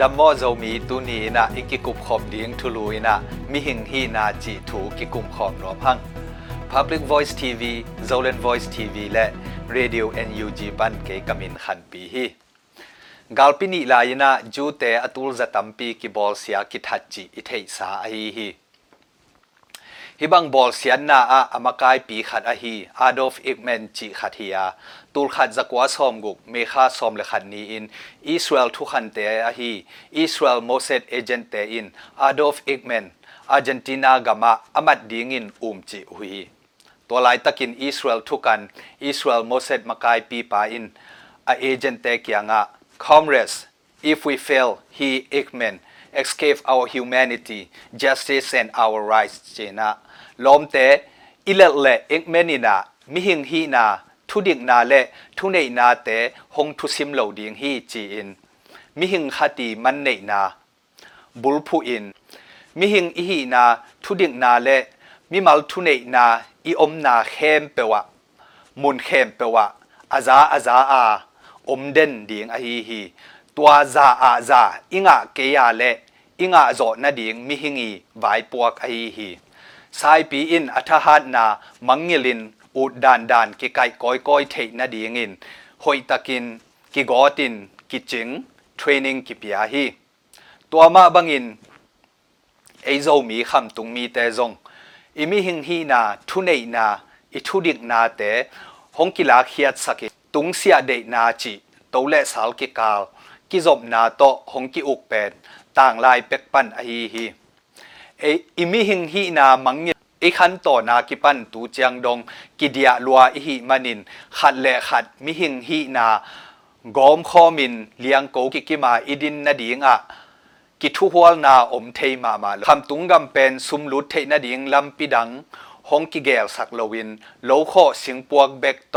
ดัมโมโจมีตุนีนะอิกิกุบขอบเดียงทุลุยนะมิหิงฮีนาจีถูกิกุมขอบรอพัง Public Voice TV Zolan Voice TV และ Radio NUG บันเกกามินขันปีฮี กาลปินีลายนะจูเตอตุลจะตัมปีกิบอลเสียกิทัดจีอิเทสาอฮีฮี hi hibang bol sian na a amakai pi khat a hi adolf ekman chi khat hi a tul khat zakwa som guk me kha som le khat ni in israel thu khan te a hi israel mossad agent te in adolf ekman argentina gama amat ding in um chi hui to lai takin israel thu kan israel mossad makai pi pa in a agent te kyanga comrades if we fail he ekman escape our humanity justice and our rights chena lom te ilal le ekmenina mi hing hi na thu ding na le thu nei na te hong thu sim lo ding hi chi in mi hing khati man nei na bul phu in mi hing i hi na thu ding na le mi mal thu nei na i om na khem pewa mun khem pewa aza aza a om den ding a hi hi. Tua za a za. Inga ke ya le. Inga zo na ding mi hingi vai puak a hi hi. Sai pi in athahat na mangilin u dan dan ki kai koi koi the na ding in. Hoi takin, ki gotin, ki ching, training ki pia hi. Tua ma bangin ei zo mi kham tung mi te zong. Imi hing hi na, thu nei na, i thu dik na te. Hong ki la khiat sake ตุงเสียเดนาจิตเละสาวกิกาลกิจบนาโตหงกิอุกเป็นต่างลายเป็กปันอฮีฮีเออมิหิงฮีนามังเงไอขันโตนากิปันตูเจียงดงกิเดียลัวอิฮีมันินขัดเละขัดมิหิงฮีนากอมข้อมินเลียงโกกิกิมาอิดินนาดิงอะกิทุหัวนาอมเทมามาคำตุงกำเป็นซุมลุดเทนาดิงลำปิดังหงกิเกลสักโลวินโลโคสิงปวกเบกโต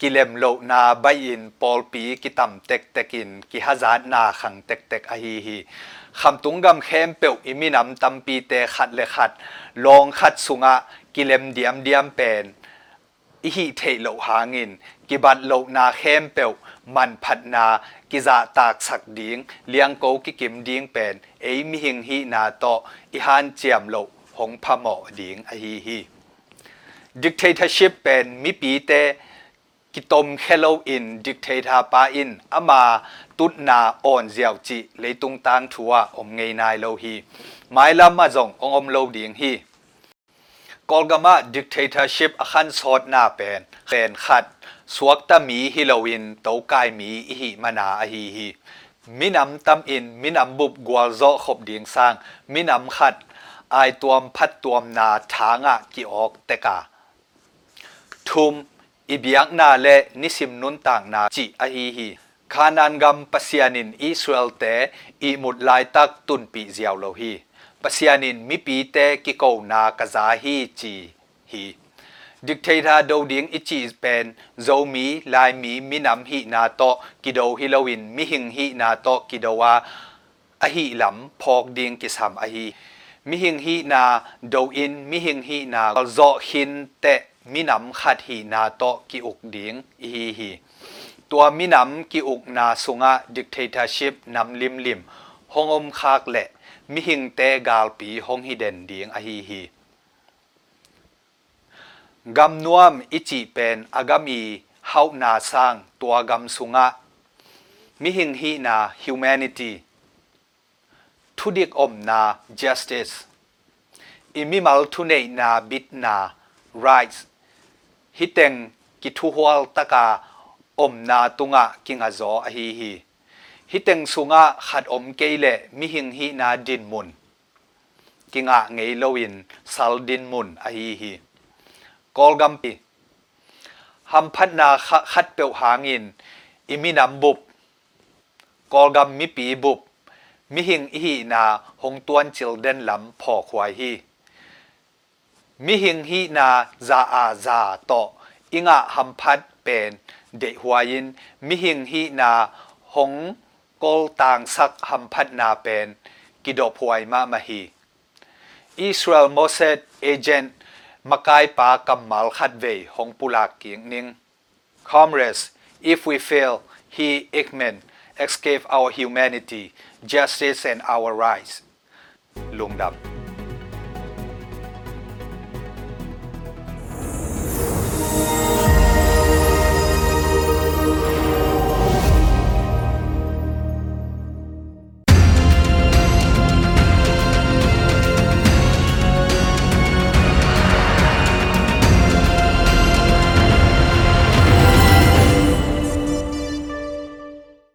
กิเลมโลนาใบอินปอลปีกิตัมเต็กเต็กินกิฮาจาดนาขังเต็กเต็กอฮีฮีคำตุงกำเข้มเปียวอิมินำตัมปีเตขัดแลขัดลองขัดสุงะกิเลมเดียมเดียมเป็นอิหิเทโลหางิน กิบัดโลนาเข้มเปียวมันพัดนากิจะตากสักดิงเลียงโกกิกิมดิงเป็นเอมิหิงฮีนาโตอิฮันเจียมโลหงพะหมอดิงอฮีฮี dictatorship เป็นมิปีเต กิตมเฮโลอิน dictator ปาอินอามาตุดนาอ่อนเจียวจิเลยตุงตางทัวอมเงยนายโลฮีไม้ลำมาจงองอมโลดิงฮีกอลกามา dictatorship อคันสอดหน้าเป็นเป็นขัดสวกตามีฮิโลวินโตกายมีอิหิมานาอหีฮีมินำตำอินมินำบุบกวโซขบเดียงสร้างมินำขัดไอายตวมพัดตัวมนาทางะกิออกเตกาทุม อีเบียงนาเลนิสิมนุนต่างนาจีอฮีฮีคานันกัมปัสยานินอิสเวลเตอีมุดไลาตักตุนปีเจียวโลฮีปัสยานินมิปีเตกิโกนากะซาฮีจีฮีดิกเทธาโดดิงอิจีเป็นโจมีลายมีมินำฮีนาโตกิโดฮิโลวินมิหิงฮีนาโตกิโดวาอหิหลำพอกดิงกิสามอหีมิหิงฮีนาโดอินมิหิงฮีนาโจหินเต มินำขัดหีนาโตกิอุกดิงอีฮีตัวมินำกิอุกนาสุงะ dictatorship นำลิมลิมฮงอมคากเละมิหิงเตกาลปีฮงฮิเดนเดียงอฮีฮีกำนวมอิจิเป็นอากามีเฮานาสร้างตัวกำสุงะมิหิงฮีนา humanity ทุดิกอมนา justice อิมิมัลทุเนนาบิดนา rights ฮิตเองกิทุหัวตะกาอมนาตุงะกิงอาจอฮีฮีฮิตเองสุงะขัดอมเกลเลมิหิงฮีนาดินมุนกิงอาไงโลวินซาลดินมุนอฮีฮีกอลกัมปีฮัมพัฒนาขัดเปียวหางินอิมินำบุบกอลกัมมิปีบุบมิหิงอีฮีนาหงตวนจิลเดนลำพอควายฮี มิหิงฮีนาจาอาจาโตอิงะหัมพัดเป็นเดหัวยินมิหิงฮีนาหงกอลต่างสักหัมพัดนาเป็นกิดพวยมามฮีอิสราเอลโมเสสเอเจนต์มากาปากับมัลขัดเวหงปุลากเกียงนิง Comrades if we fail he Ekman escape our humanity justice and our rights ลุงดำ